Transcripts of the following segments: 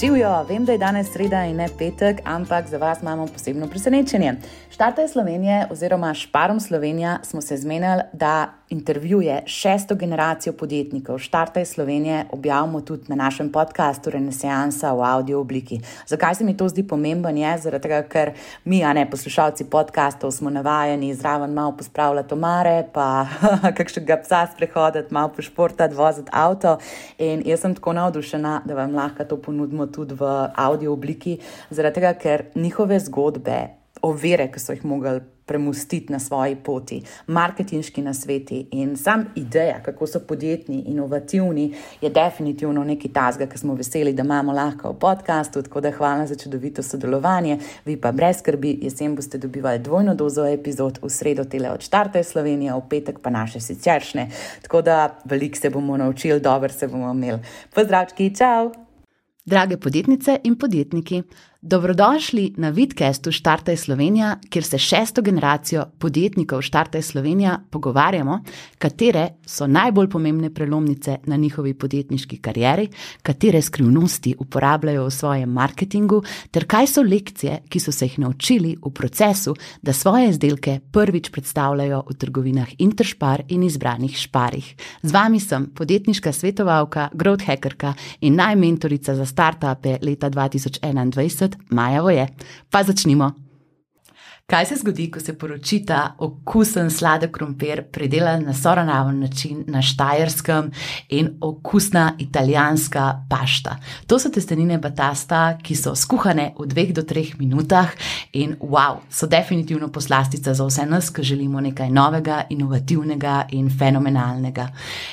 Živijo, vem, da je danes sreda in ne petek, ampak za vas imamo posebno presenečenje. Štarte Slovenije oziroma Šparom Slovenija smo se zmenili, da intervjuje šesto generacijo podjetnikov. Štarte Slovenije objavimo tudi na našem podkastu Renesansa v audio obliki. Zakaj se mi to zdi pomemben? Je zaradi tega, ker mi, a ne poslušalci podkastov, smo navajeni zraven malo pospravljati omare, pa kakšnega psa sprehoditi, malo pošportati, voziti avto. In jaz sem tako navdušena, da vam lahko to ponudimo tudi v audio obliki, zaradi tega, ker njihove zgodbe, ovire, ki so jih mogli premustiti na svoji poti, marketinški nasveti in sam ideja, kako so podjetni, inovativni, je definitivno nekaj tazga, ki smo veseli, da imamo lahko v podkastu. Tako da hvala za čudovito sodelovanje. Vi pa brez skrbi, jesen boste dobivali dvojno dozo epizod, v sredo tele od Štarte Slovenije, v petek pa naše siceršne. Tako da veliko se bomo naučili, dobro se bomo imeli. Pozdravčki, čau! Drage podjetnice in podjetniki, Dobrodošli na vidcastu Štartaj Slovenija, kjer se šesto generacijo podjetnikov Štartaj Slovenija pogovarjamo, katere so najbolj pomembne prelomnice na njihovi podjetniški karieri, katere skrivnosti uporabljajo v svojem marketingu, ter kaj so lekcije, ki so se jih naučili v procesu, da svoje izdelke prvič predstavljajo v trgovinah Interspar in izbranih šparih. Z vami sem podjetniška svetovalka, growth hackerka in najmentorica za startupe leta 2021. Maja je. Pa začnimo. Kaj se zgodi, ko se poročita okusen sladek krompir, pridelan na soravnaven način na Štajerskem in okusna italijanska pašta? To so testenine batasta, ki so skuhane v dveh do treh minutah in wow, so definitivno poslastica za vse nas, ki želimo nekaj novega, inovativnega in fenomenalnega.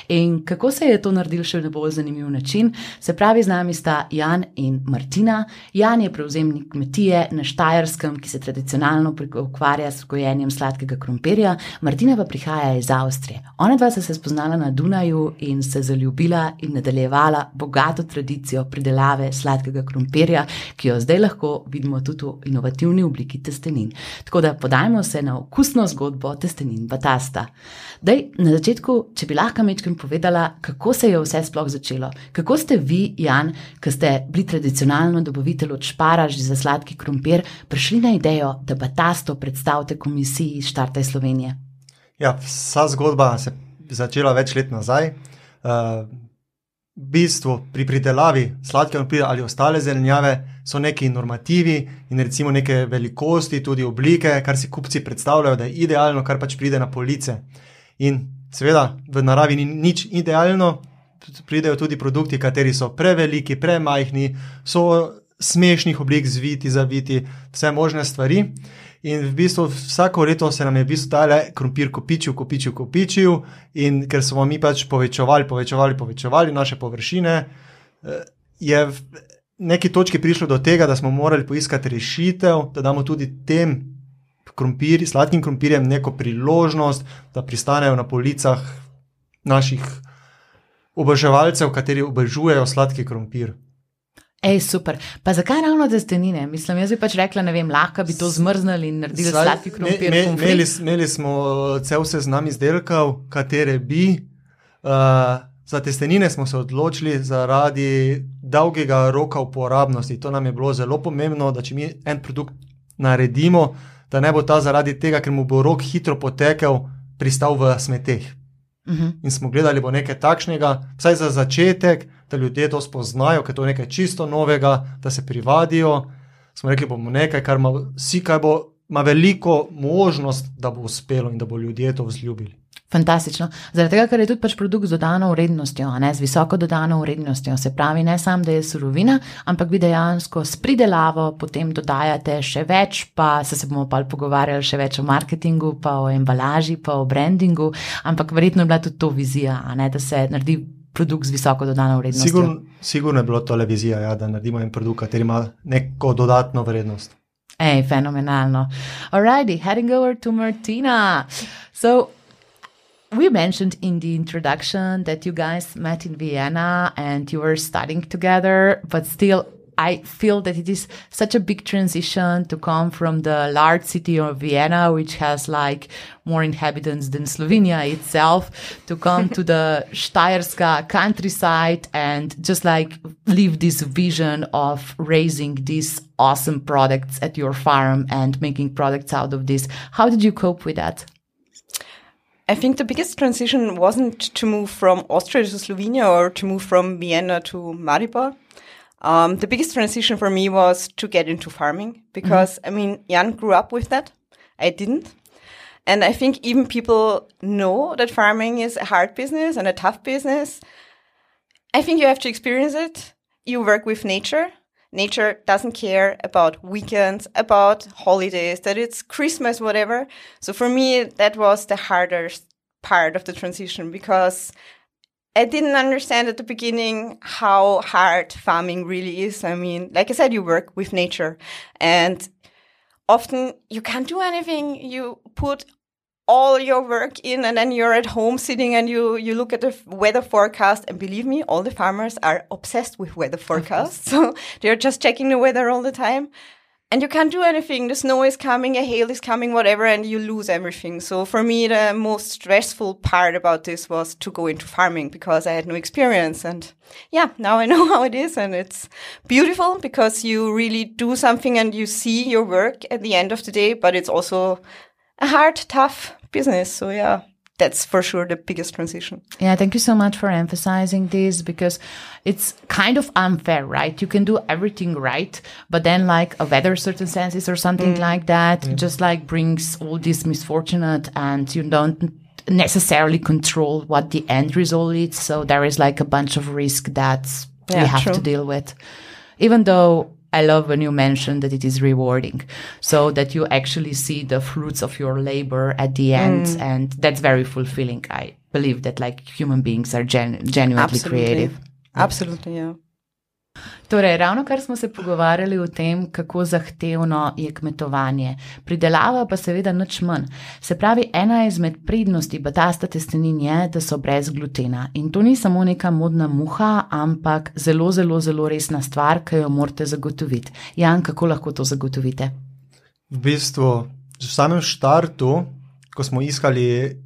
In kako se je to naredil še na bolj zanimiv način? Se pravi, z nami sta Jan in Martina. Jan je prevzemnik kmetije na Štajerskem, ki se tradicionalno ukvarja s gojenjem sladkega krompirja, Martina pa prihaja iz Avstrije. Ona dva sta se spoznala na Dunaju in se zaljubila in nadaljevala bogato tradicijo pridelave sladkega krompirja, ki jo zdaj lahko vidimo tudi v inovativni obliki testenin. Tako da podajmo se na okusno zgodbo testenin Batasta. Dej, na začetku, če bi lahko mečkim povedala, kako se je vse sploh začelo. Kako ste vi, Jan, ki ste bili tradicionalno dobavitelj od šparaž za sladki krompir, prišli na idejo, da Batasta to predstavite komisiji Štarte Slovenije? Ja, vsa zgodba se je začela več let nazaj. Uh, v bistvu pri pridelavi sladkega krompirja ali ostale zelenjave so neki normativi in recimo neke velikosti, tudi oblike, kar si kupci predstavljajo, da je idealno, kar pač pride na police. In seveda v naravi ni nič idealno, pridejo tudi produkti, kateri so preveliki, premajhni, so smešnih oblik, zviti, zaviti, vse možne stvari. In v bistvu vsako leto se nam je v bistvu tale krompir kopičil, kopičil, kopičil, in ker smo mi pač povečevali, povečevali, povečevali naše površine, eh, je v neki točki prišlo do tega, da smo morali poiskati rešitev, da damo tudi tem krompirjem, sladkim krompirjem, neko priložnost, da pristanejo na policah naših oboževalcev, kateri obožujejo sladki krompir. Ej, super. Pa zakaj ravno testenine? Mislim, jaz bi pač rekla, ne vem, lahko bi to zmrznili in naredili sladki krompir. Me, me, imeli, imeli smo uh, cel seznam izdelkov, katere bi. Uh, za testenine smo se odločili zaradi dolgega roka uporabnosti. To nam je bilo zelo pomembno, da če mi en produkt naredimo, da ne bo ta zaradi tega, ker mu bo rok hitro potekel, pristal v smeteh. Mhm. In smo gledali, bo nekaj takšnega, vsaj za začetek, da ljudje to spoznajo, to je nekaj čisto novega, da se privadijo. Smo rekli, bomo nekaj, kar ima vsi, kar bo ima veliko možnost, da bo uspelo in da bo ljudje to vzljubili. Fantastično. Zaradi tega, ker je tudi pač produkt z dodano vrednostjo, ne z visoko dodano vrednostjo. Se pravi, ne samo, da je surovina, ampak vi dejansko s pridelavo potem dodajate še več, pa se, se bomo pa pogovarjali še več o marketingu, pa o embalaži, pa o brandingu. Ampak verjetno je bila tudi to vizija, ne, da se naredi produkt z visoko dodano vrednostjo. Sigurno, sigurno je bilo to le vizija, ja, da naredimo en produkt, ki ima neko dodatno vrednost. Hey, phenomenal. Alrighty, heading over to Martina. So, we mentioned in the introduction that you guys met in Vienna and you were studying together, but still, I feel that it is such a big transition to come from the large city of Vienna, which has like more inhabitants than Slovenia itself, to come to the Steierska countryside and just like live this vision of raising these awesome products at your farm and making products out of this. How did you cope with that? I think the biggest transition wasn't to move from Austria to Slovenia or to move from Vienna to Maribor. Um, the biggest transition for me was to get into farming because, mm-hmm. I mean, Jan grew up with that. I didn't. And I think even people know that farming is a hard business and a tough business. I think you have to experience it. You work with nature nature doesn't care about weekends, about holidays, that it's Christmas, whatever. So for me, that was the hardest part of the transition because I didn't understand at the beginning how hard farming really is. I mean, like I said, you work with nature and often you can't do anything. You put all your work in and then you're at home sitting and you you look at the weather forecast. And believe me all the farmers are obsessed with weather forecasts. So they're just checking the weather all the time. And you can't do anything. The snow is coming a hail is coming whatever and you lose everything. So for me the most stressful part about this was to go into farming because i had no experience. And yeah now i know how it is. And it's beautiful because you really do something and you see your work at the end of the day but it's also a hard, tough business. So yeah, that's for sure the biggest transition. Yeah, thank you so much for emphasizing this because it's kind of unfair, right? You can do everything right, but then like a weather circumstances or something mm. like that mm. just like brings all this misfortunate and you don't necessarily control what the end result is. So there is like a bunch of risk that yeah, we have true. to deal with. Even though I love when you mention that it is rewarding so that you actually see the fruits of your labor at the end. Mm. And that's very fulfilling. I believe that like human beings are gen- genuinely Absolutely. creative. Absolutely, yeah. Torej, ravno kar smo se pogovarjali o tem, kako zahtevno je kmetovanje, pridelava pa seveda nič manj. Se pravi, ena izmed prednosti batasta testenin je, da so brez glutena. In to ni samo neka modna muha, ampak zelo, zelo, zelo resna stvar, ki jo morate zagotoviti. Jan, kako lahko to zagotovite? V bistvu, v samem štartu, ko smo iskali,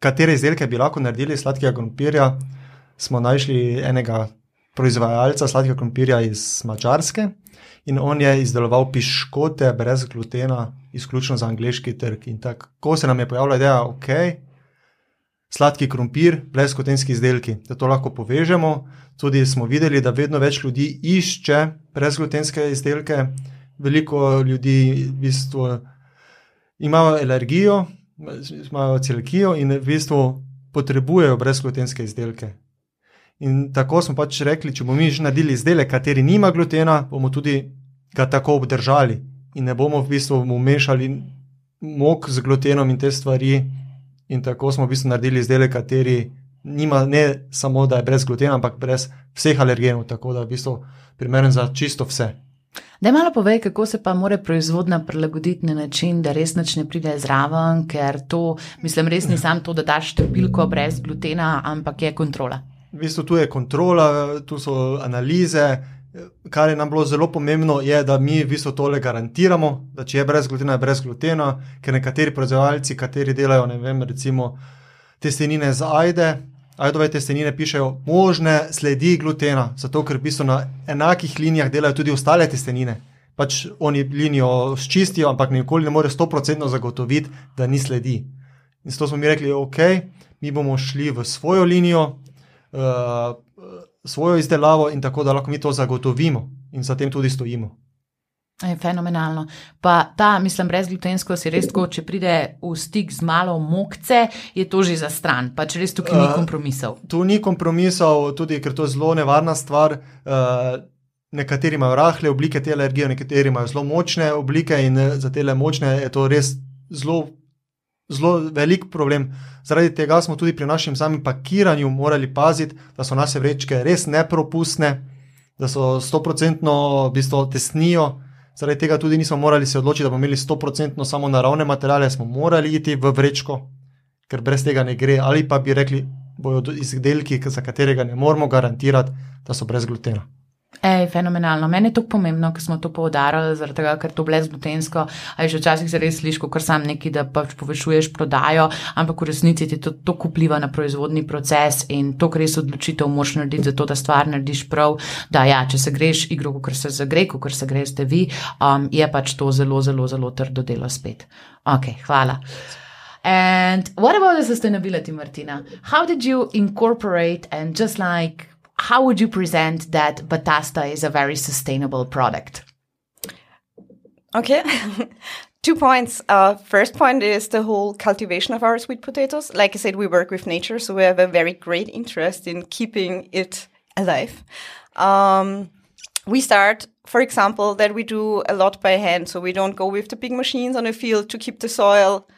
katere izdelke bi lahko naredili iz sladkega krompirja, smo našli enega proizvajalca sladkega krompirja iz Mačarske in on je izdeloval piškote brez glutena, izključno za angliški trg. In tako se nam je pojavila ideja, ok, sladki krompir, brezglutenski izdelki, da to lahko povežemo. Tudi smo videli, da vedno več ljudi išče brezglutenske izdelke, veliko ljudi v bistvu imajo alergijo, imajo celkijo in v bistvu potrebujejo brezglutenske izdelke. In tako smo pač rekli, če bomo mi že naredili izdelek, kateri nima glutena, bomo tudi ga tako obdržali in ne bomo v bistvu umešali mok z glutenom in te stvari. In tako smo v bistvu naredili izdelek, kateri nima ne samo, da je brez glutena, ampak brez vseh alergenov, tako da je v bistvu primeren za čisto vse. Da malo povej, kako se pa more proizvodnja prilagoditi na način, da res nič ne pride zraven, ker to, mislim, res ni samo to, da daš številko brez glutena, ampak je kontrola v bistvu tu je kontrola, tu so analize. Kar je nam bilo zelo pomembno, je, da mi v bistvu tole garantiramo, da če je brez glutena, je brez glutena, ker nekateri proizvajalci, kateri delajo, ne vem, recimo testenine za ajde, ajdove testenine pišejo možne sledi glutena, zato ker v bistvu na enakih linijah delajo tudi ostale testenine. Pač oni linijo ščistijo, ampak nikoli ne more 100% zagotoviti, da ni sledi. In zato smo mi rekli, ok, mi bomo šli v svojo linijo, svojo izdelavo in tako, da lahko mi to zagotovimo in za tem tudi stojimo. Je fenomenalno. Pa ta, mislim, brezglutensko si res tako, če pride v stik z malo mokce, je to že za stran, pač res tukaj ni eh, kompromisov. Uh, tu ni kompromisov, tudi ker to je zelo nevarna stvar. Uh, nekateri imajo rahle oblike te alergije, nekateri imajo zelo močne oblike in za te močne je to res zelo zelo velik problem. Zaradi tega smo tudi pri našem samem pakiranju morali paziti, da so naše vrečke res nepropustne, da so 100% v bistvu tesnijo. Zaradi tega tudi nismo morali se odločiti, da bomo imeli 100% samo naravne materiale, smo morali iti v vrečko, ker brez tega ne gre. Ali pa bi rekli, bojo izdelki, za katerega ne moremo garantirati, da so brez glutena. Ej, fenomenalno. Meni je to pomembno, ker smo to poudarjali, zaradi tega, ker to blez glutensko, a že včasih se res slišiš, kot sam neki, da pač povečuješ prodajo, ampak v resnici ti to, to vpliva na proizvodni proces in to, kar res odločitev moš narediti, zato da stvar narediš prav, da ja, če se greš igro, kot se zagre, kot se greste vi, um, je pač to zelo, zelo, zelo trdo delo spet. Ok, hvala. And what about the sustainability, Martina? How did you incorporate and just like how would you present that Batasta is a very sustainable product? Okay. Two points. Uh, first point is the whole cultivation of our sweet potatoes. Like I said, we work with nature, so we have a very great interest in keeping it alive. Um, we start, for example, that we do a lot by hand. So we don't go with the big machines on the field to keep the soil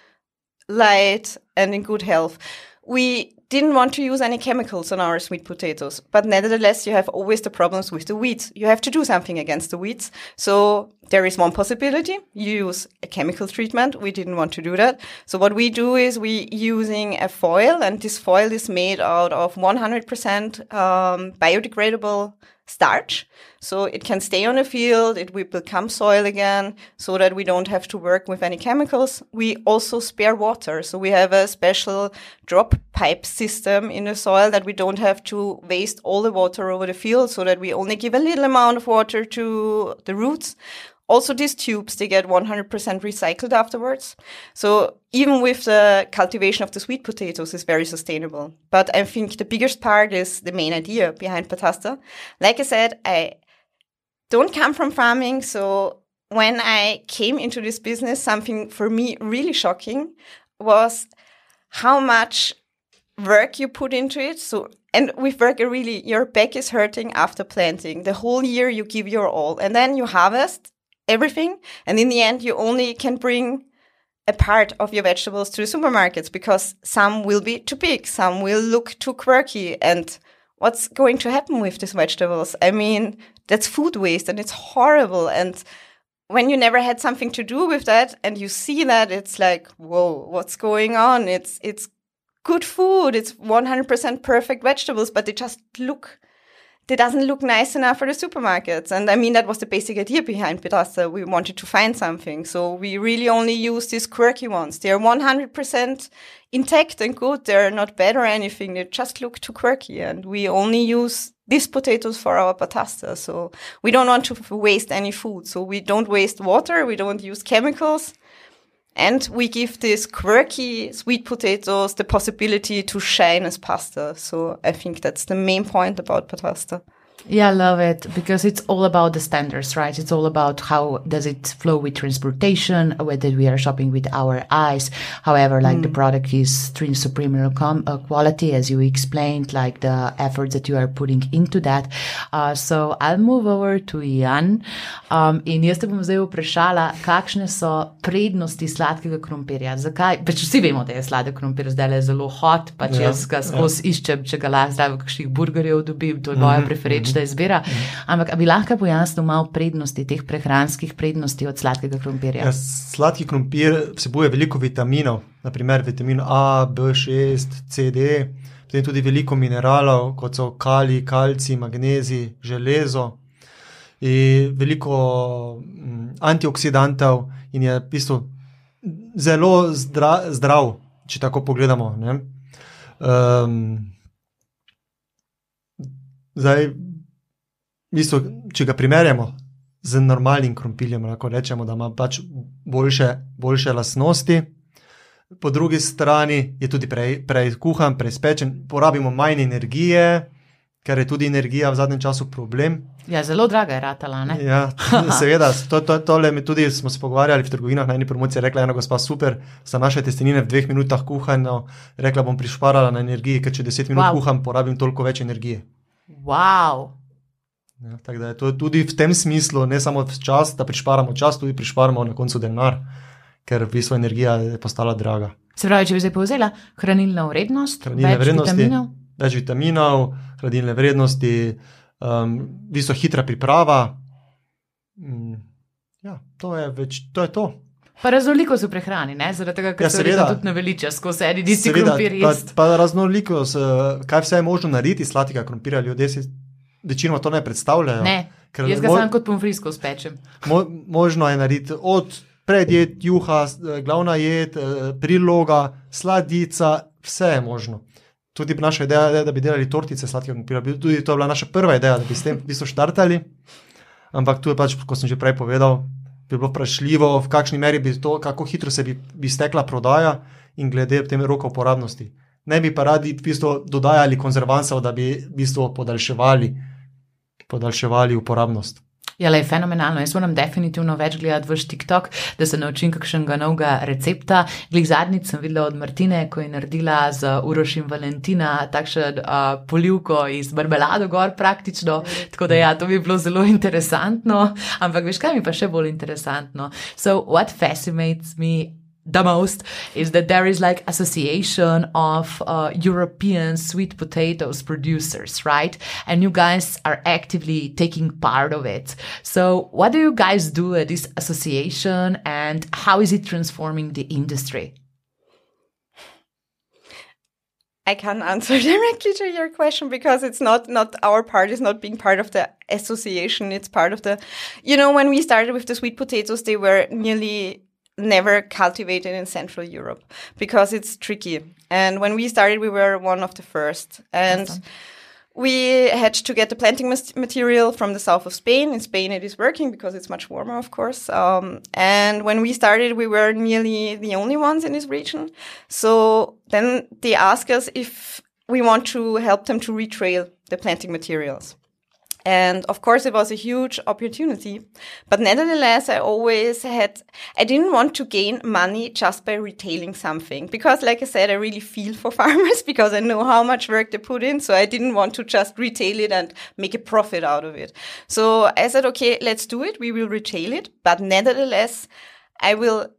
light and in good health. We didn't want to use any chemicals on our sweet potatoes, but nevertheless, you have always the problems with the weeds. You have to do something against the weeds. So there is one possibility. You use a chemical treatment. We didn't want to do that. So what we do is we using a foil and this foil is made out of 100% um, biodegradable starch. So it can stay on the field, it will become soil again, so that we don't have to work with any chemicals. We also spare water. So we have a special drop pipe system in the soil that we don't have to waste all the water over the field, so that we only give a little amount of water to the roots. Also, these tubes, they get 100% recycled afterwards. So even with the cultivation of the sweet potatoes is very sustainable. But I think the biggest part is the main idea behind Patasta. Like I said, I don't come from farming. So when I came into this business, something for me really shocking was how much work you put into it. So, and with work, really, your back is hurting after planting. The whole year you give your all and then you harvest everything. And in the end, you only can bring a part of your vegetables to the supermarkets because some will be too big, some will look too quirky. And what's going to happen with these vegetables? I mean, that's food waste and it's horrible. And when you never had something to do with that and you see that, it's like, whoa, what's going on? It's, it's good food. It's 100% perfect vegetables, but they just look they doesn't look nice enough for the supermarkets. And I mean, that was the basic idea behind Pedasta. We wanted to find something. So we really only use these quirky ones. They're 100% intact and good. They're not bad or anything. They just look too quirky. And we only use these potatoes for our patasta. So we don't want to waste any food. So we don't waste water. We don't use chemicals. And we give these quirky sweet potatoes the possibility to shine as pasta. So I think that's the main point about pasta. Yeah, I love it because it's all about the standards, right? It's all about how does it flow with transportation, whether we are shopping with our eyes. However, like mm. the product is supreme uh, quality, as you explained, like the efforts that you are putting into that. Uh, so I'll move over to Jan. Um, in jaz te bom zdaj vprašala, kakšne so prednosti sladkega krompirja? Zakaj? Pač vsi vemo, da je sladek krompir zdaj le zelo hot, pač ja, jaz ga skozi ja. iščem, če ga lahko zdaj v kakšnih burgerjev dobim, to je moja mm -hmm. preferenčna da izbira. Ampak bi lahko pojasnil malo prednosti, teh prehranskih prednosti od sladkega krompirja? Ja, sladki krompir vsebuje veliko vitaminov, naprimer vitamin A, B6, CD, potem tudi veliko mineralov, kot so kali, kalci, magnezi, železo. In veliko mm, antioksidantov, in je v bistvu zelo zdra, zdrav, če tako pogledamo. Um, zdaj, bistvu, če ga primerjamo z normalnim krompirjem, lahko rečemo, da ima pač boljše, boljše lastnosti. Po drugi strani je tudi prej, prej kuhan, prej spečen, porabimo manj energije, ker je tudi energija v zadnjem času problem. Ja, zelo draga je ratala. Ja, seveda, to, to, tole mi tudi smo se pogovarjali v trgovinah na eni promociji. Rekla je ena gospa, super, za naše testenine v dveh minutah kuhano. Rekla bom prišparala na energiji, ker če deset minut wow. kuham, porabim toliko več energije. Wow. Ja, tako da je to tudi v tem smislu, ne samo čas, da prišparamo čas, tudi prišparamo na koncu denar, ker v bistvu energija je postala draga. Se pravi, če bi zdaj povzela hranilna vrednost, hranilne več vrednosti, vitaminov? več vitaminov, hranilne vrednosti, um, visoko hitra priprava. Mm, ja, to je, več, to je to. Pa raznoliko so prehrani, zaradi tega, ker ja, se seveda tudi naveliča skozi eni disti krompirji. Pa, pa raznoliko, kaj vse je možno narediti iz sladkega krompirja, ljudje si večinoma to ne predstavljajo. Ne, Ker jaz ga mo- sam kot pomfrisko spečem. Mo, možno je narediti od predjed, juha, eh, glavna jed, eh, priloga, sladica, vse je možno. Tudi naša ideja je, da bi delali tortice sladkega krompirja. Bi- Tudi to je bila naša prva ideja, da bi s tem v bistvu štartali. Ampak tu je pač, kot sem že prej povedal, bi bilo vprašljivo, v kakšni meri bi to, kako hitro se bi, bi stekla prodaja in glede tem roka uporabnosti. Ne bi pa radi v bistvu dodajali konzervansov, da bi v bistvu podaljševali, podaljševali uporabnost. Ja, le, fenomenalno. Jaz moram definitivno več gledati vaš TikTok, da se naučim kakšnega novega recepta. Glih zadnjič sem videla od Martine, ko je naredila z Urošim Valentina takšen uh, polivko iz marmelado gor praktično. Tako da ja, to bi bilo zelo interesantno. Ampak veš, kaj mi pa še bolj interesantno? So, what fascinates me the most is that there is like association of uh, European sweet potatoes producers, right? And you guys are actively taking part of it. So what do you guys do at this association and how is it transforming the industry? I can't answer directly to your question because it's not not our part is not being part of the association. It's part of the, you know, when we started with the sweet potatoes, they were nearly never cultivated in Central Europe because it's tricky. And when we started, we were one of the first. And we had to get the planting material from the south of Spain. In Spain, it is working because it's much warmer, of course. Um, and when we started, we were nearly the only ones in this region. So then they asked us if we want to help them to retrail the planting materials. And of course, it was a huge opportunity. But nevertheless, I always had, I didn't want to gain money just by retailing something. Because, like I said, I really feel for farmers because I know how much work they put in. So I didn't want to just retail it and make a profit out of it. So I said, okay, let's do it. We will retail it. But nevertheless, I will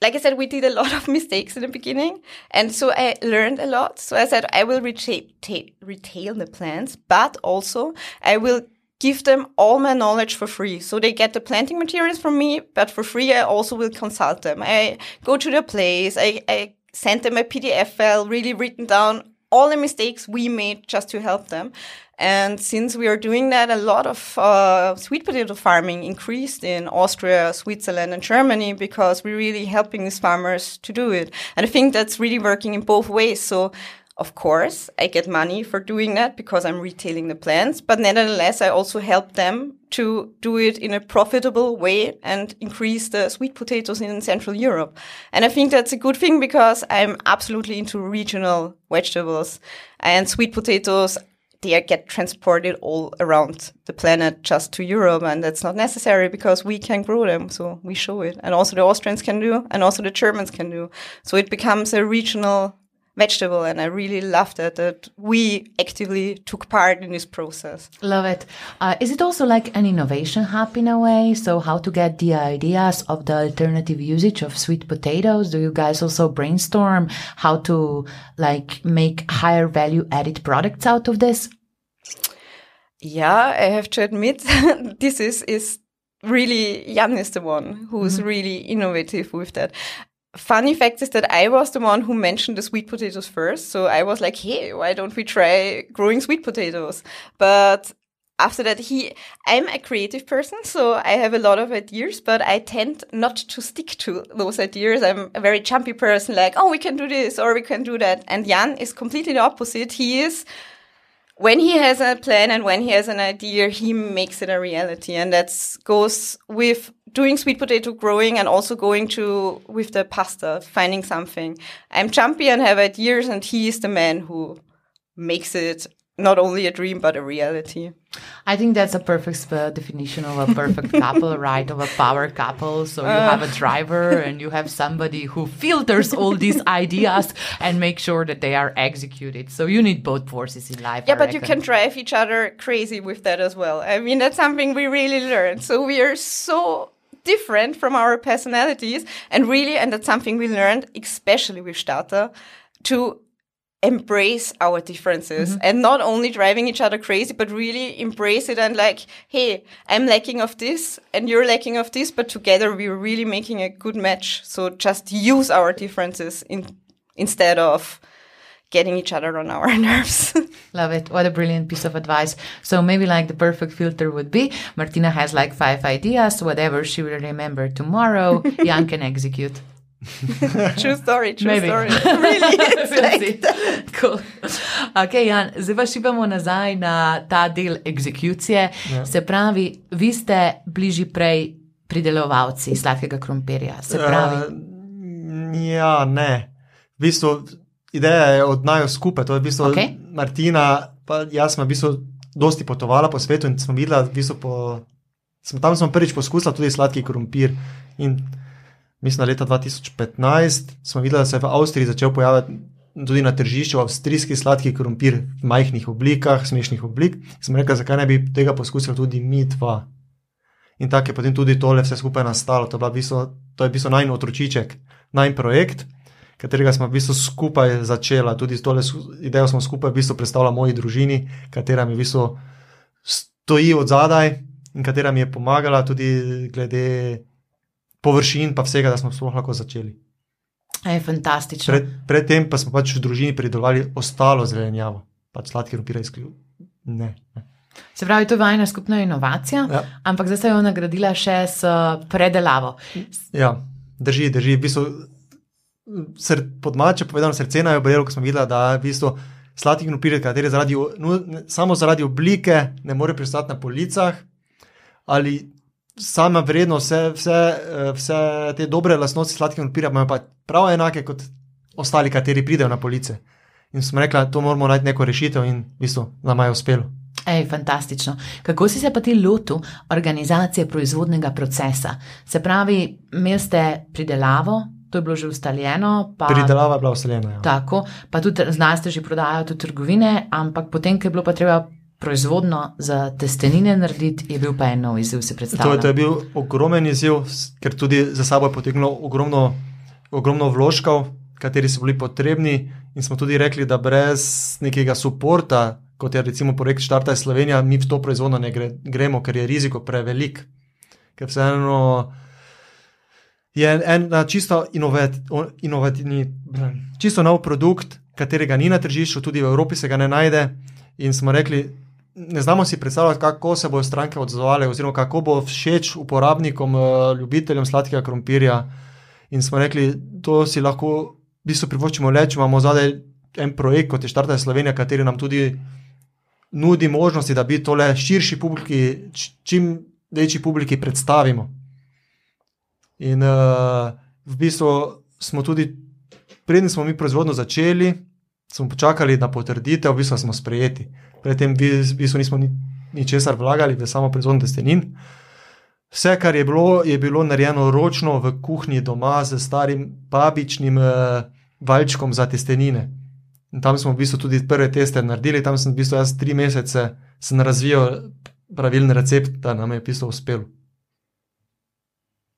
like I said, we did a lot of mistakes in the beginning. And so I learned a lot. So I said, I will retail, ta- retail the plants, but also I will give them all my knowledge for free. So they get the planting materials from me, but for free, I also will consult them. I go to their place. I, I send them a PDF file, really written down all the mistakes we made just to help them. And since we are doing that, a lot of uh, sweet potato farming increased in Austria, Switzerland, and Germany because we're really helping these farmers to do it. And I think that's really working in both ways. So, of course, I get money for doing that because I'm retailing the plants, but nevertheless, I also help them to do it in a profitable way and increase the sweet potatoes in Central Europe. And I think that's a good thing because I'm absolutely into regional vegetables and sweet potatoes they get transported all around the planet just to Europe, and that's not necessary because we can grow them. So we show it, and also the Austrians can do, and also the Germans can do. So it becomes a regional vegetable, and I really love that that we actively took part in this process. Love it. Uh, is it also like an innovation hub in a way? So, how to get the ideas of the alternative usage of sweet potatoes? Do you guys also brainstorm how to like make higher value added products out of this? Yeah, I have to admit, this is is really Jan is the one who's mm -hmm. really innovative with that. Funny fact is that I was the one who mentioned the sweet potatoes first. So I was like, hey, why don't we try growing sweet potatoes? But after that, he, I'm a creative person, so I have a lot of ideas, but I tend not to stick to those ideas. I'm a very jumpy person, like, oh, we can do this or we can do that. And Jan is completely the opposite. He is, when he has a plan and when he has an idea, he makes it a reality. And that goes with doing sweet potato growing and also going to with the pasta, finding something. I'm jumpy and have ideas, and he is the man who makes it not only a dream but a reality. I think that's a perfect uh, definition of a perfect couple, right? Of a power couple. So you uh. have a driver and you have somebody who filters all these ideas and make sure that they are executed. So you need both forces in life. Yeah, I but reckon. you can drive each other crazy with that as well. I mean, that's something we really learned. So we are so different from our personalities and really and that's something we learned especially with starter to embrace our differences mm -hmm. and not only driving each other crazy but really embrace it and like hey i'm lacking of this and you're lacking of this but together we're really making a good match so just use our differences in instead of getting each other on our nerves. Love it. What a brilliant piece of advice. So maybe like the perfect filter would be Martina has like five ideas, whatever she will remember tomorrow, Jan can execute. true story, true Maybe. story. really, like. Cool. Ok, Jan, zdaj pa šipamo nazaj na ta del egzekucije. Ja. Se pravi, vi ste bližji prej pridelovalci sladkega krompirja. Se pravi, Uh, ja, ne. V bistvu, ideja je od naju skupaj. To je v bistvu Okej. Martina, pa jaz smo v bistvu dosti potovala po svetu in smo videla, v bistvu po, smo, tam smo prvič poskusila tudi sladki krompir. In mislim, leta 2015 smo videla, da se je v Avstriji začel pojavljati tudi na tržišču avstrijski sladki krompir v majhnih oblikah, smešnih oblik. Smo rekli, zakaj ne bi tega poskusili tudi mi dva. In tako je potem tudi tole vse skupaj nastalo. To, v bistvu, to je v bistvu najn otročiček, najn projekt, katerega smo v bistvu skupaj začela. Tudi tole idejo smo skupaj v bistvu predstavljali moji družini, katera mi v bistvu stoji od zadaj in katera mi je pomagala tudi glede površin, pa vsega, da smo sploh lahko začeli. je fantastično. Pred, predtem pa smo pač v družini pridelovali ostalo zelenjavo, pač sladki krompir izključno. Ne. ne. Se pravi, to je vajna skupna inovacija, Ja. ampak zdaj ste jo nagradila še s predelavo. Ja, drži, drži. V bistvu, sr, pod mače povedano, srce naj obrelo, ko smo videli, da v bistvu sladki krompir, kateri zaradi, o- nu, ne, samo zaradi oblike ne more pristati na policah, ali sama vrednost, vse, vse, eh, vse te dobre lastnosti sladkega krompirja imajo pa prav enake kot ostali, kateri pridejo na police. In smo rekli, to moramo najti neko rešitev, in v bistvu nam je uspelo. Ej, fantastično. Kako si se pa ti lotil organizacije proizvodnega procesa? Se pravi, imeli ste pridelavo, to je bilo že ustaljeno, pa Pridelava je bila ustaljena. Ja. tako, pa tudi znaste že prodajajo v trgovine, ampak potem, ko je bilo pa treba proizvodno za testenine narediti, je bil pa en nov izziv, si To, predstavljam. to je bil ogromen izziv, ker tudi za sabo je potegnilo ogromno, ogromno vložkov, kateri so bili potrebni. In smo tudi rekli, da brez nekega podporta, kot je recimo projekt Štarta iz Slovenije, mi v to proizvodno ne gre, gremo, ker je riziko prevelik. Ker vseeno je ena čisto inovat, o- inovativni, čisto nov produkt, katerega ni na tržišču, tudi v Evropi se ga ne najde. In smo rekli, ne znamo si predstavljati, kako se bodo stranke odzvale, oziroma kako bo všeč uporabnikom, eh, ljubiteljem sladkega krompirja. In smo rekli, to si lahko v bistvu privoščimo le, če imamo zadaj en projekt, kot je Štarta Slovenija, kateri nam tudi nudi možnosti, da bi tole širši publiki, čim večji publiki predstavimo. In uh, v bistvu smo tudi, preden smo mi proizvodno začeli, smo počakali na potrditev, v bistvu smo sprejeti. Predtem v bistvu nismo ni, ničesar vlagali v samo proizvodno testenin. Vse, kar je bilo, je bilo narejeno ročno v kuhinji doma z starim babičnim uh, valčkom za testenine. In tam smo v bistvu tudi prve teste naredili, tam sem v bistvu jaz tri mesece sem razvijal pravilen recept, da nam je v bistvu uspelo.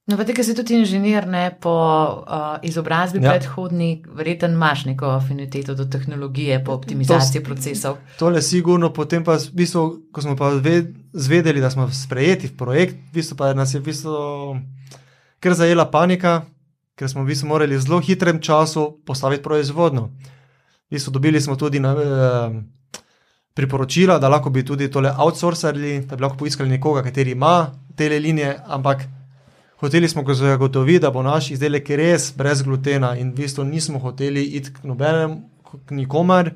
No, pa ti, ki si tudi inženir, ne po uh, izobrazbi Ja. predhodni, verjetno imaš neko afiniteto do tehnologije, po optimizaciji procesov. Tole sigurno, potem pa, v bistvu, ko smo pa ve- zvedeli, da smo sprejeti v projekt, v bistvu pa nas je v bistvu kar zajela panika, ker smo v bistvu morali v zelo hitrem času postaviti proizvodno. V bistvu dobili smo tudi na, eh, priporočila, da lahko bi tudi tole outsourcali, da bi lahko poiskali nekoga, kateri ima te linije, ampak hoteli smo ga zagotoviti, da bo naš izdelek res brez glutena in v bistvu nismo hoteli iti k nobenemu, k nikomar,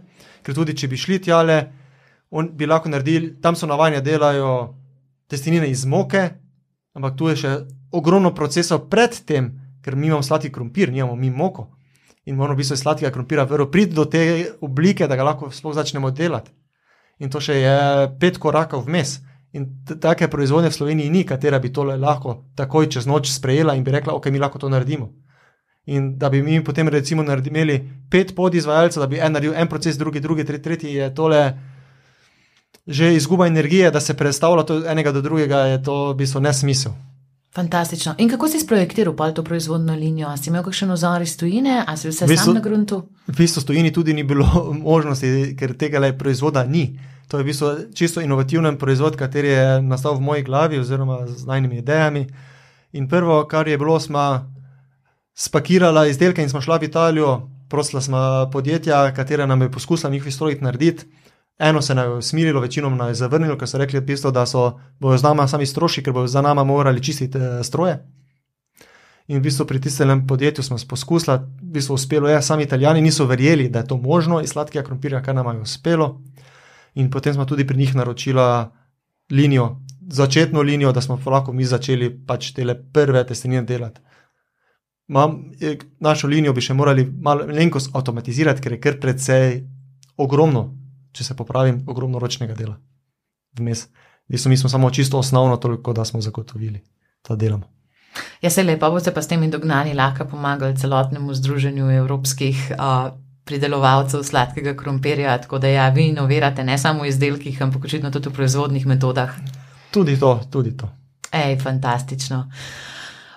ker tudi če bi šli tjale, on bi lahko naredili, tam so navajeni, da delajo testenine iz moke, ampak tu je še ogromno procesov pred tem, ker mi imamo sladki krompir, nimamo mi moko. In moramo v bistvu sladkega krompira vrlo priti do te oblike, da ga lahko sploh začnemo delati. In to še je pet korakov vmes. In take proizvodnje v Sloveniji ni, katera bi tole lahko takoj čez noč sprejela in bi rekla, ok, mi lahko to naredimo. In da bi mi potem recimo naredi- imeli pet podizvajalcev, da bi en naredil en proces, drugi, drugi, tretji, tretji, je tole že izguba energije, da se predstavlja to enega do drugega, je to v bistvu nesmisel. Fantastično. In kako si sprojektiral pa to proizvodno linijo? A si imel kakšen ozor iz tujine, a si vse V bistvu- sam na gruntu? V bistvu stojini tudi ni bilo možnosti, ker tega le proizvoda ni. To je v bistvu čisto inovativen proizvod, kateri je nastal v moji glavi oziroma z najnimi idejami. In prvo, kar je bilo, smo spakirali izdelke in smo šli v Italijo prosila smo podjetja, katera nam je poskusila njihovi stroji narediti. Eno se nam je usmililo, večino nam je zavrnilo, ker so rekli, pisto, da so bojo z nama sami stroški, ker bojo za nama morali čistiti eh, stroje. In v bistvu pri tistem podjetju smo poskusili, v bistvu uspelo je, sami italijani niso verjeli, da je to možno iz sladkega krompirja, kar nam je uspelo. In potem smo tudi pri njih naročili linijo, začetno linijo, da smo lahko mi začeli pač te prve testenine delati. Mam, našo linijo bi še morali malo lenkost avtomatizirati, ker je kar precej ogromno, če se popravim, ogromno ročnega dela. Vmes. Mi smo samo čisto osnovno, toliko da smo zagotovili, da delamo. Ja, se lepo, boste pa s temi dognani lahko pomagali celotnemu združenju evropskih uh, pridelovalcev sladkega krompirja, tako da ja, vi inovirate ne samo v izdelkih, ampak očitno tudi v proizvodnih metodah. Tudi to, tudi to. Ej, fantastično.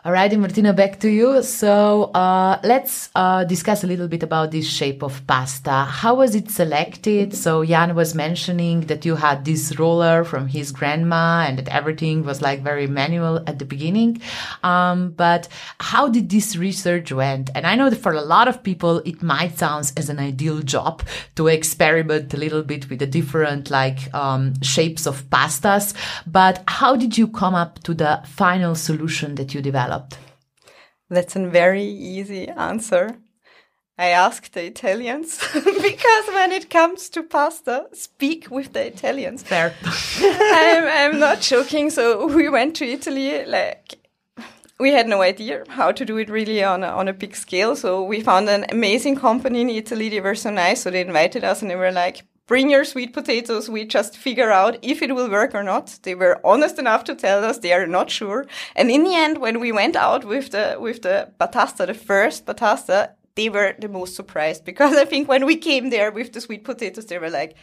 Alrighty, Martina, back to you. So uh, let's uh, discuss a little bit about this shape of pasta. How was it selected? So Jan was mentioning that you had this roller from his grandma and that everything was like very manual at the beginning. Um, but how did this research went? And I know that for a lot of people, it might sound as an ideal job to experiment a little bit with the different like um, shapes of pastas. But how did you come up to the final solution that you developed? Developed? That's a very easy answer. I asked the Italians because when it comes to pasta, speak with the Italians. Fair. I'm, I'm not joking. So we went to Italy, like, we had no idea how to do it really on a, on a big scale. So we found an amazing company in Italy. They were so nice. So they invited us and they were like, bring your sweet potatoes. We just figure out if it will work or not. They were honest enough to tell us they are not sure. And in the end, when we went out with the, with the batasta, the first batasta, they were the most surprised because I think when we came there with the sweet potatoes, they were like,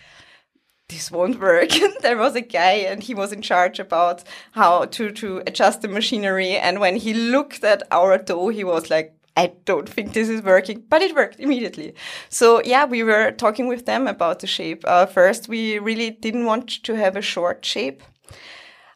this won't work. And there was a guy and he was in charge about how to, to adjust the machinery. And when he looked at our dough, he was like, I don't think this is working, but it worked immediately. So yeah, we were talking with them about the shape. Uh, first, we really didn't want to have a short shape.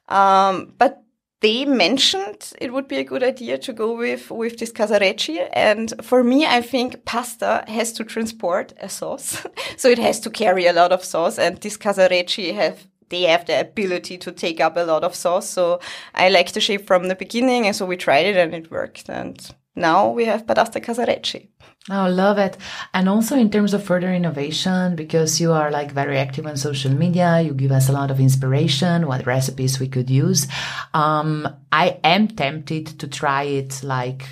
Um, but they mentioned it would be a good idea to go with, with this casarecci. And for me, I think pasta has to transport a sauce. so it has to carry a lot of sauce and this casarecci have they have the ability to take up a lot of sauce. So I liked the shape from the beginning, and so we tried it and it worked. And now we have Padasta Casarecci. Oh, love it. And also in terms of further innovation, because you are like very active on social media, you give us a lot of inspiration, what recipes we could use. Um, I am tempted to try it like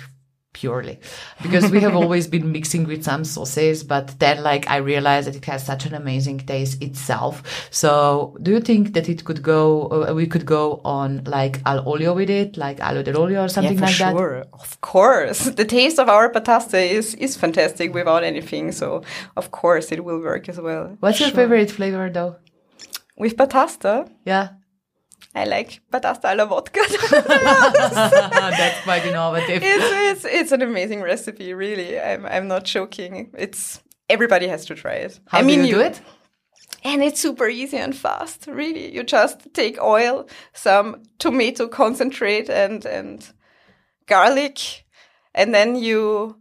purely. Because we have always been mixing with some sauces but then like i realized that it has such an amazing taste itself. So do you think that it could go uh, we could go on like al olio with it like alio dell'olio or something yeah, like sure. that of course. The taste of our patasta is is fantastic without anything so of course it will work as well. What's sure. your favorite flavor though? With patasta yeah I like alla vodka. That's quite innovative. It's, it's, it's an amazing recipe, really. I'm, I'm not joking. It's everybody has to try it. How I mean, do you, you do it? And it's super easy and fast, really. You just take oil, some tomato concentrate and, and garlic, and then you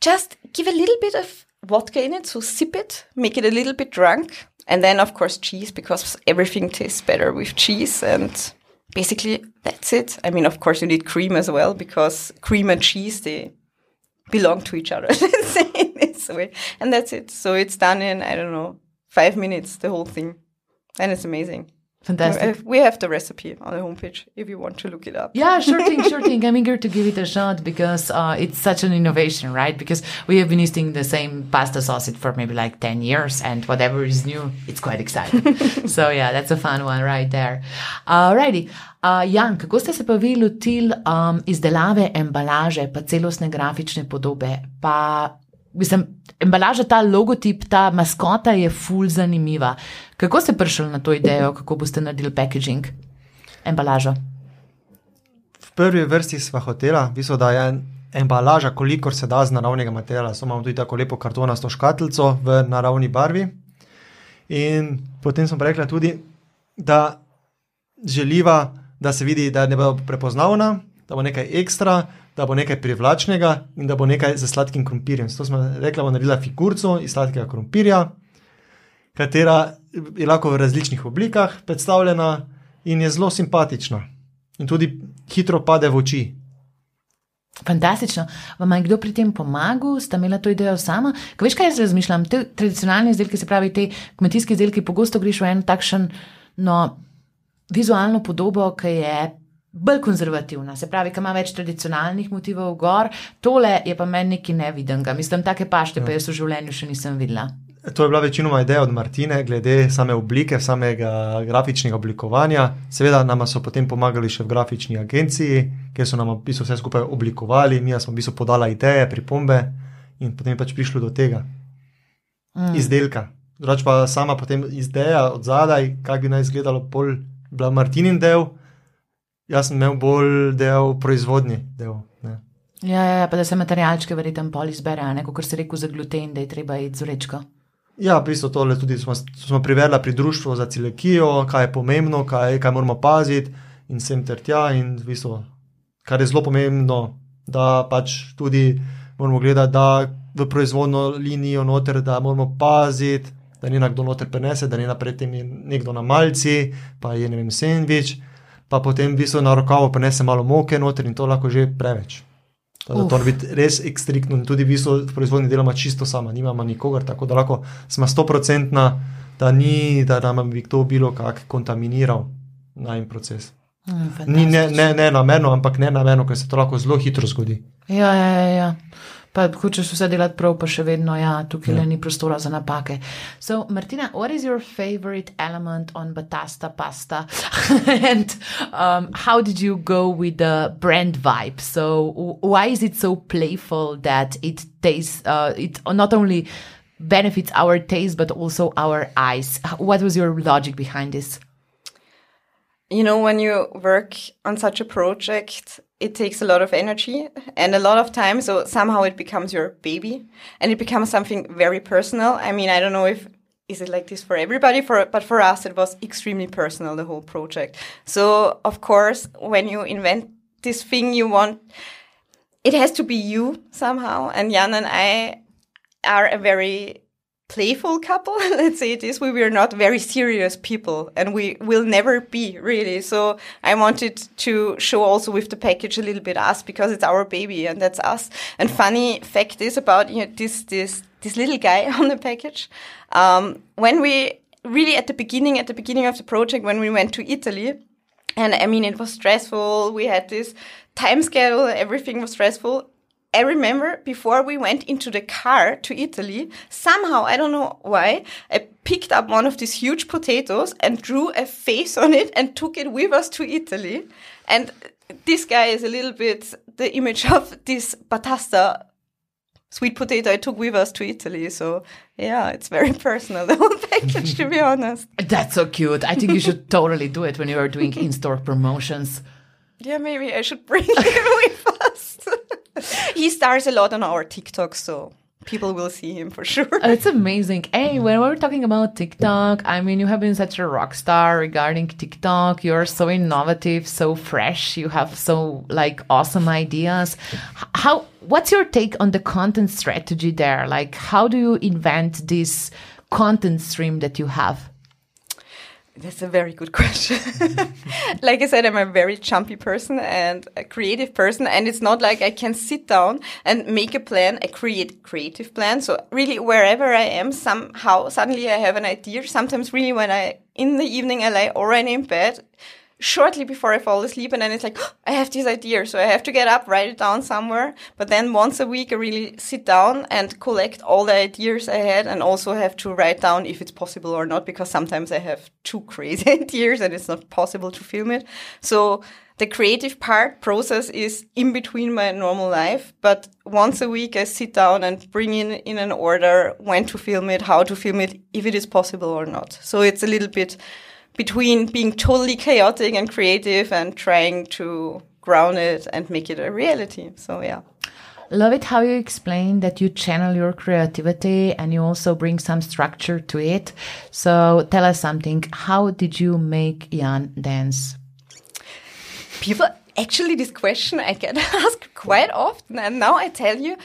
just give a little bit of vodka in it. So sip it, make it a little bit drunk, and then, of course, cheese, because everything tastes better with cheese. And basically, that's it. I mean, of course, you need cream as well, because cream and cheese, they belong to each other this way. And that's it. So it's done in, I don't know, five minutes, the whole thing. And it's amazing. Fantastic. We have the recipe on the homepage if you want to look it up. Yeah, sure thing, sure thing. I'm eager to give it a shot because uh, it's such an innovation, right? Because we have been eating the same pasta sausage for maybe like 10 years and whatever is new, it's quite exciting. so yeah, that's a fun one right there. Alrighty. Uh, Jan, kako ste se pa vi lotili um, izdelave embalaže, pa celostne grafične podobe, pa mislim, embalaža, ta logotip, ta maskota je ful zanimiva. Kako ste prišli na to idejo, kako boste naredili packaging, embalažo? V prvi vrsti smo hotela, viso, da je embalaža, kolikor se da z naravnega materiala. Samo imamo tudi tako lepo kartonasto škatlico v naravni barvi. In potem smo rekli tudi, da želiva, da se vidi, da ne bo prepoznavna, da bo nekaj ekstra, da bo nekaj privlačnega in da bo nekaj za sladkim krompirjem. Zato smo rekli, da bo naredila figurico iz sladkega krompirja, katera je lahko v različnih oblikah predstavljena in je zelo simpatična. In tudi hitro pade v oči. Fantastično. Vam je kdo pri tem pomagal, sta imela to idejo sama? Kaj veš, kaj jaz razmišljam? Te tradicionalne izdelke, se pravi, te kmetijske izdelke, pogosto greš v en takšen, no, vizualno podobo, ki je bolj konzervativna, se pravi, ki ima več tradicionalnih motivov gor, tole je pa meni nekaj nevidenega. Mislim, take pašte, ja. pa jaz v življenju še nisem videla. To je bila večinoma ideja od Martine, glede same oblike, samega grafičnega oblikovanja. Seveda nam so potem pomagali še v grafični agenciji, kjer so nam vse skupaj oblikovali, mi smo v bistvu podali ideje, pripombe in potem je pač prišlo do tega mm. izdelka. Drugač pa sama potem ideja od zadaj, kako bi naj izgledalo, bolj bila Martinin del, jaz sem imel bolj del proizvodni del. Ja, ja, ja, pa da se materialčke verjetno pol izbere, kot se reče za gluten, da je treba iti z urečko. Ja, v bistvu tole tudi smo, smo privedli pri društvu za celiakijo, kaj je pomembno, kaj, kaj moramo paziti in sem ter tja. In v bistvu, kar je zelo pomembno, da pač tudi moramo gledati, da v proizvodno linijo noter, da moramo paziti, da ni nekdo noter prenese, da ni naprej tem nekdo na malci, pa je ne vem, sendvič, pa potem v bistvu na rokavo prenese malo moke noter in to lahko že preveč. Da to mora biti res ekstriktno in tudi v bistvu v proizvodni delamo čisto sama, nimamo nikogar, tako da lahko smo stoprocentna, da ni, da nam bi kdo bilo kak kontaminiral na en proces. Mm, ni ne, ne, ne namerno, ampak ne namerno, ker se to lahko zelo hitro zgodi. Ja, ja, ja. ja pa hočeš vse delati prav, pa še vedno, ja, tukaj yeah. Ja. ni prostora za napake. So, Martina, what is your favorite element on Batasta pasta? and um, how did you go with the brand vibe? So, why is it so playful that it tastes, uh, it not only benefits our taste, but also our eyes? What was your logic behind this? You know, when you work on such a project, it takes a lot of energy and a lot of time. So somehow it becomes your baby and it becomes something very personal. I mean, I don't know if is it like this for everybody for but for us it was extremely personal the whole project so of course when you invent this thing you want it has to be you somehow and jan and i are a very playful couple let's say it is we were not very serious people and we will never be really. So i wanted to show also with the package a little bit us because it's our baby and that's us. And funny fact is about you know this this this little guy on the package. Um, when we really at the beginning at the beginning of the project when we went to italy and i mean it was stressful we had this time schedule everything was stressful I remember before we went into the car to Italy, somehow, I don't know why, I picked up one of these huge potatoes and drew a face on it and took it with us to Italy. And this guy is a little bit the image of this batasta sweet potato I took with us to Italy. So yeah, it's very personal, the whole package, to be honest. That's so cute. I think you should totally do it when you are doing in-store promotions. Yeah, maybe I should bring him with us. he stars a lot on our TikTok, so people will see him for sure. Oh, it's amazing. Hey, when we're talking about TikTok, I mean, you have been such a rock star regarding TikTok. You're so innovative, so fresh. You have so like awesome ideas. How? What's your take on the content strategy there? Like, how do you invent this content stream that you have? That's a very good question. like I said, I'm a very jumpy person and a creative person. And it's not like I can sit down and make a plan, a create creative plan. So really wherever I am, somehow suddenly I have an idea. Sometimes really when I, in the evening, I lie already in bed shortly before I fall asleep, and then it's like, oh, I have this idea, so I have to get up, write it down somewhere. But then once a week, I really sit down and collect all the ideas I had, and also have to write down if it's possible or not, because sometimes I have two crazy ideas and it's not possible to film it. So the creative part process is in between my normal life, but once a week I sit down and bring in in an order when to film it, how to film it, if it is possible or not. So it's a little bit between being totally chaotic and creative and trying to ground it and make it a reality. So, yeah. Love it how you explain that you channel your creativity and you also bring some structure to it. So, tell us something. How did you make Jan dance? People actually, this question I get asked quite often, and now I tell you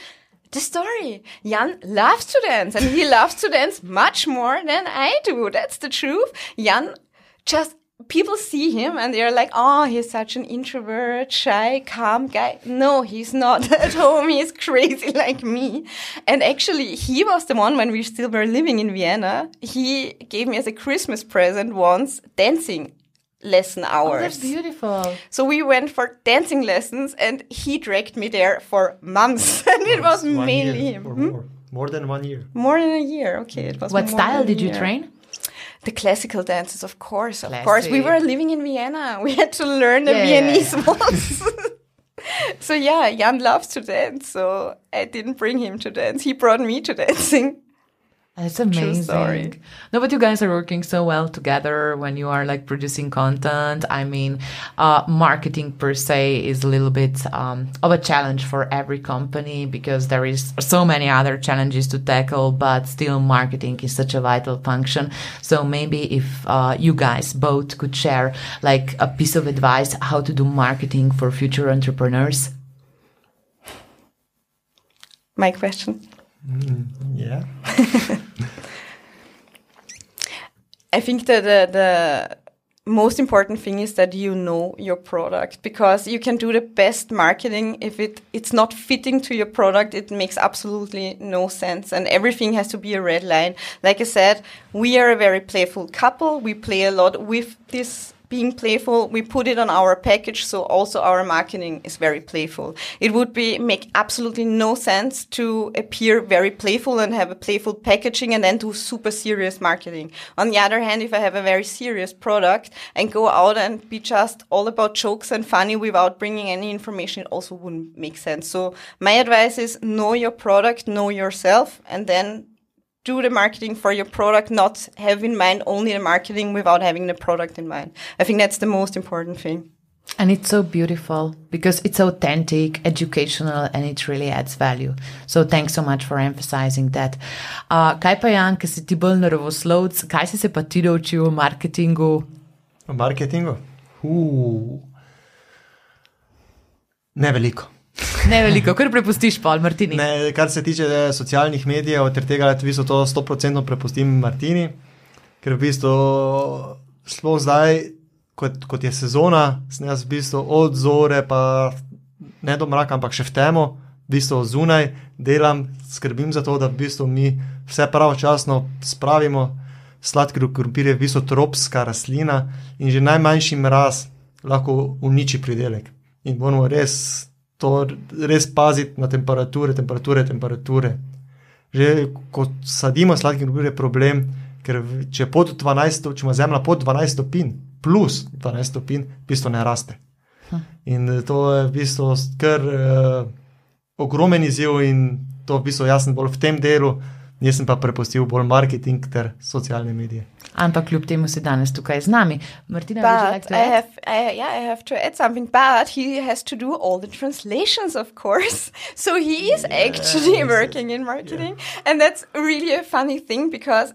the story. Jan loves to dance, and he loves to dance much more than I do. That's the truth. Jan just people see him and they're like, oh, he's such an introvert, shy, calm guy. No, he's not at home. He's crazy like me. And actually, he was the one when we still were living in Vienna. He gave me as a Christmas present once dancing lesson hours. Oh, that's beautiful. So we went for dancing lessons and he dragged me there for months. and it was One mainly him. Hmm? more. More than one year. More than a year. Okay, it was What style did you year. train? The classical dances, of course, of course. We were living in Vienna. We had to learn the Yeah, yeah, Viennese waltz. so yeah, Jan loves to dance. So I didn't bring him to dance. He brought me to dancing. That's amazing. story. No, but you guys are working so well together when you are like producing content. I mean, uh, marketing per se is a little bit um, of a challenge for every company because there is so many other challenges to tackle, but still marketing is such a vital function. So maybe if uh, you guys both could share like a piece of advice how to do marketing for future entrepreneurs. My question. Yeah. I think that the, the most important thing is that you know your product because you can do the best marketing. If it it's not fitting to your product it makes absolutely no sense and everything has to be a red line. Like i said we are a very playful couple. We play a lot with this being playful we put it on our package so also our marketing is very playful. It would be make absolutely no sense to appear very playful and have a playful packaging and then do super serious marketing. On the other hand if i have a very serious product and go out and be just all about jokes and funny without bringing any information it also wouldn't make sense. So my advice is know your product know yourself and then do the marketing for your product, not have in mind only the marketing without having the product in mind. I think that's the most important thing. And it's so beautiful because it's authentic, educational, and it really adds value. So thanks so much for emphasizing that. Uh, kaj pa Jan, ki si ti bolj naravoslovc, kaj si se pa ti naučil o marketingu? O marketingu? Uh. Ne veliko. Ne veliko, kar prepustiš pol, Martini. Ne, kar se tiče eh, socialnih medijev, ter tega, da v bistvu to 100% prepustim Martini, ker v bistvu sploh zdaj, kot, kot je sezona, sem jaz v bistvu od zore, pa ne do mraka, ampak še v temo, v bistvu zunaj delam, skrbim za to, da v bistvu mi vse pravočasno spravimo. Sladki krompir je v bistvu tropska rastlina in že najmanjši mraz lahko uniči pridelek. In moramo res to res paziti na temperature, temperature, temperature. Že ko sadimo sladki krompir, je problem, ker če, je pod 12, če ima zemlja pod 12 stopinj, plus 12 stopinj, v bistvu ne raste. In eh, to je v bistvu kar uh, ogromen izziv, in to v bistvu jaz sem bolj v tem delu, jaz sem pa prepustil bolj marketing ter socialne medije. Ampak kljub temu si danes tukaj z nami. Martina, would you like But I have, I, yeah, I have to add something. But he has to do all the translations, of course. So he is actually working in marketing, and that's really a funny thing because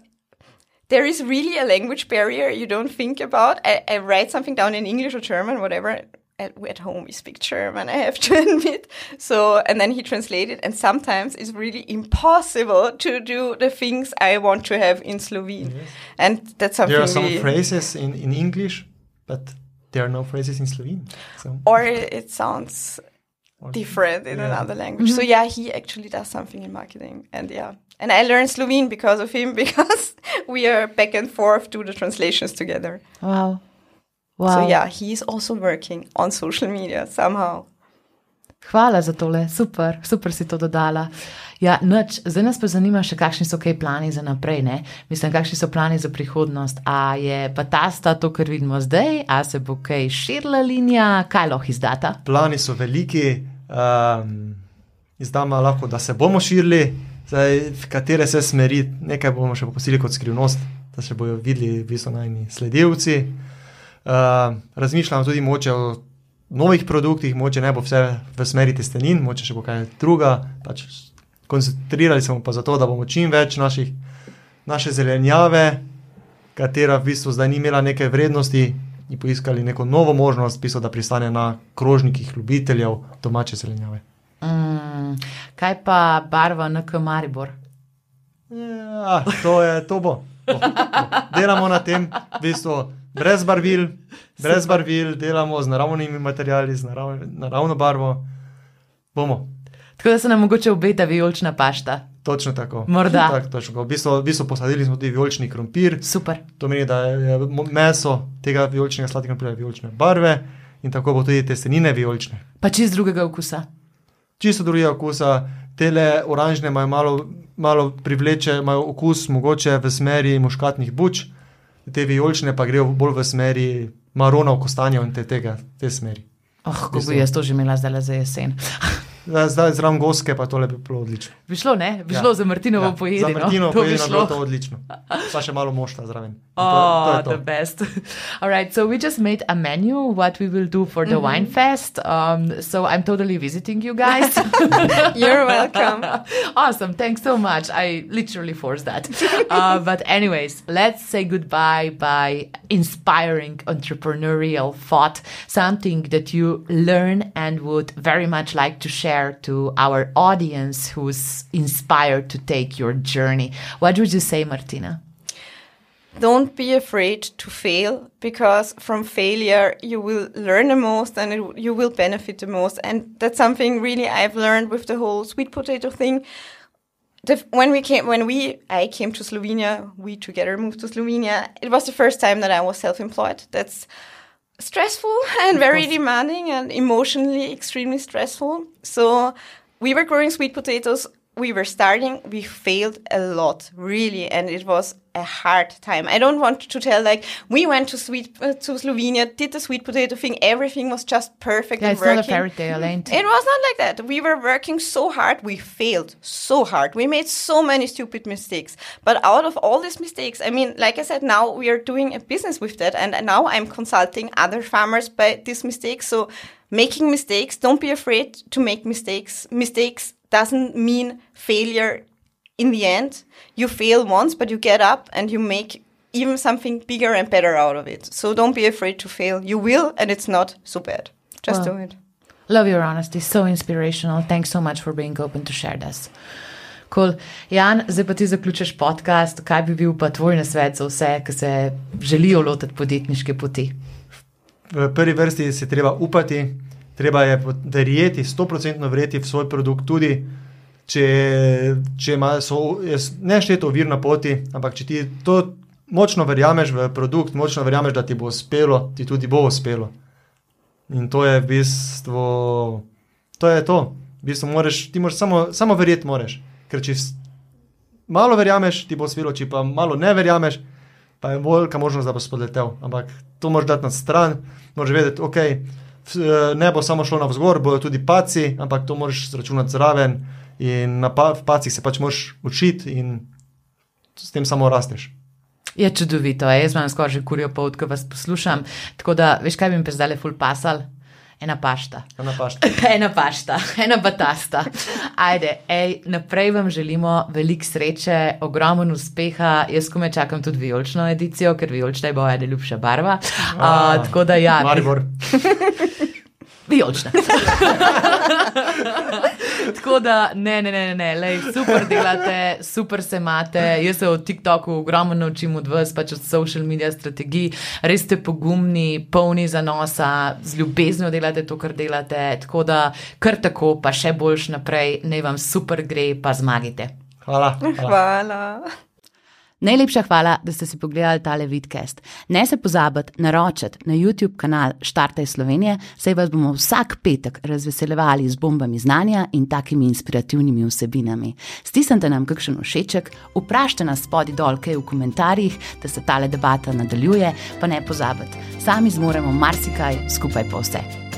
there is really a language barrier you don't think about. I, I write something down in English or German, whatever. At, at home, we speak German, I have to admit. So, and then he translated, and sometimes it's really impossible to do the things I want to have in Slovene. And that's something There are some we- phrases in, in English, but there are no phrases in Slovene. So, or it, it sounds or- different in Yeah. another language. So mm-hmm. yeah, he actually does something in marketing, and yeah, and I learned Slovene because of him because we are back and forth do the translations together. Wow. Wow. So yeah, he's also working on social media somehow. Hvala za tole, super, super si to dodala. Ja, noč, zdaj nas pa zanima še, kakšni so kaj plani za naprej. Ne? Mislim, kakšni so plani za prihodnost. A je pa ta sta to, kar vidimo zdaj, a se bo kaj širila linija, kaj lahko izdata? Plani so veliki, um, izdama lahko, da se bomo širili, zdaj, v katere se smeri, nekaj bomo še popustili kot skrivnost, da se bodo videli visonajni sledilci. Uh, razmišljamo tudi moče o novih produktih, moče ne bo vse v smeri testenin, moče še bo kaj druga. Pač koncentrirali smo pa zato, da bomo čim več naših, naše zelenjave, katera v bistvu zdaj ni imela neke vrednosti, in poiskali neko novo možnost, piso, da pristane na krožnikih ljubiteljev domače zelenjave. Mm, kaj pa barva NK Maribor? Ja, to, je, to bo. bo, bo. Delamo na tem, v bistvu, brez barvil, brez barvil, delamo z naravnimi materiali, z narav, naravno barvo. Bomo. Tako da se nam mogoče obeta vijolična pašta. Točno tako. Morda. Tak, točno. V, bistvu, v bistvu posadili smo tudi vijolični krompir. Super. To meni, da je meso tega vijoličnega sladkega krompirja vijolične barve in tako bo tudi testenine vijolične. Pa čist drugega okusa. Čisto drugega okusa. Tele oranžne imajo malo, malo privleče, imajo okus mogoče v smeri muškatnih buč, te vijolične pa grejo bolj v smeri maronov, kostanjev in te, tega, te smeri. Oh, ko bi jaz to že imela zdaj za jesen. Zdaj zraven goske pa tole bi bilo odlično. Bi šlo, ne? Bi šlo ja. za Martinovo ja. pojedino. Za Martinovo To bi pojedino bi šlo. bilo to odlično. Pa še malo mošta zraven. In to- Oh, to je to. the best. All right, so we just made a menu what we will do for the wine fest. Um, so I'm totally visiting you guys. You're welcome. awesome, thanks so much. I literally forced that. Uh, but anyways, let's say goodbye by inspiring entrepreneurial thought, something that you learn and would very much like to share to our audience who's inspired to take your journey. What would you say, Martina? Don't be afraid to fail because from failure you will learn the most and it, you will benefit the most. And that's something really I've learned with the whole sweet potato thing. The, when we came, when we, I came to Slovenia, we together moved to Slovenia. It was the first time that I was self-employed. That's stressful and very demanding and emotionally extremely stressful. So we were growing sweet potatoes. We were starting. We failed a lot, really, and it was a hard time. I don't want to tell like we went to sweet uh, to Slovenia, did the sweet potato thing. Everything was just perfect. Yeah, and it's not a fairy tale, ain't it? It was not like that. We were working so hard. We failed so hard. We made so many stupid mistakes. But out of all these mistakes, I mean, like I said, now we are doing a business with that. And now I'm consulting other farmers by these mistakes. So making mistakes, don't be afraid to make mistakes. Mistakes doesn't mean failure in the end. You fail once, but you get up and you make even something bigger and better out of it. So don't be afraid to fail. You will, and it's not so bad. Just Wow. do it. Love your honesty, so inspirational. Thanks so much for being open to share this. Cool. Jan, zdaj pa ti zaključiš podcast. Kaj bi bil pa tvoj nasvet za vse, ki se želijo lotiti podjetniške poti? V prvi vrsti se treba upati, treba je verjeti, sto procentno verjeti v svoj produkt, tudi če, če ima, so, ne šteto ovir na poti, ampak če ti to močno verjameš v produkt, močno verjameš, da ti bo uspelo, ti tudi bo uspelo. In to je v bistvu, to je to. V bistvu moraš, ti moraš samo, samo verjeti, moraš. Ker če malo verjameš, ti bo uspelo, če pa malo ne verjameš, pa je velika možnost, da bo spodletel. Ampak to moraš dati na stran, moraš vedeti, ok, ne bo samo šlo navzgor, bodo tudi paci, ampak to moraš zračunati zraven in na pa, pacih se pač moraš učiti in s tem samo rasteš. Je čudovito, a jaz imam skoraj že kurjo pot, ko vas poslušam. Tako da, veš, kaj bi mi zdaj ful pasal? Ena pašta. Ena pašta. Ena pašta, ena batasta. Ajde, ej, naprej vam želimo veliko sreče, ogromen uspeha. Jaz kome čakam tudi vijolično edicijo, ker vijolična je moja najljubša barva. Uh, tako da ja, Maribor. vijolična. tako da ne, ne, ne, ne, ne lej, super delate, super se imate. Jaz se od TikToku ogromno naučim od vas, pač od social media strategij. Res ste pogumni, polni zanosa, z ljubeznijo delate to, kar delate. Tako da kar tako, pa še boljš naprej, naj vam super gre, pa zmagite. Hvala. hvala. Hvala. Najlepša hvala, da ste si pogledali tale vidcast. Ne se pozabite naročiti na YouTube kanal Štartaj Slovenije, saj vas bomo vsak petek razveseljevali z bombami znanja in takimi inspirativnimi vsebinami. Stisnite nam kakšen všeček, vprašajte nas spodaj dol, kaj v komentarjih, da se tale debata nadaljuje, pa ne pozabite, sami zmoremo marsikaj, skupaj pa vse.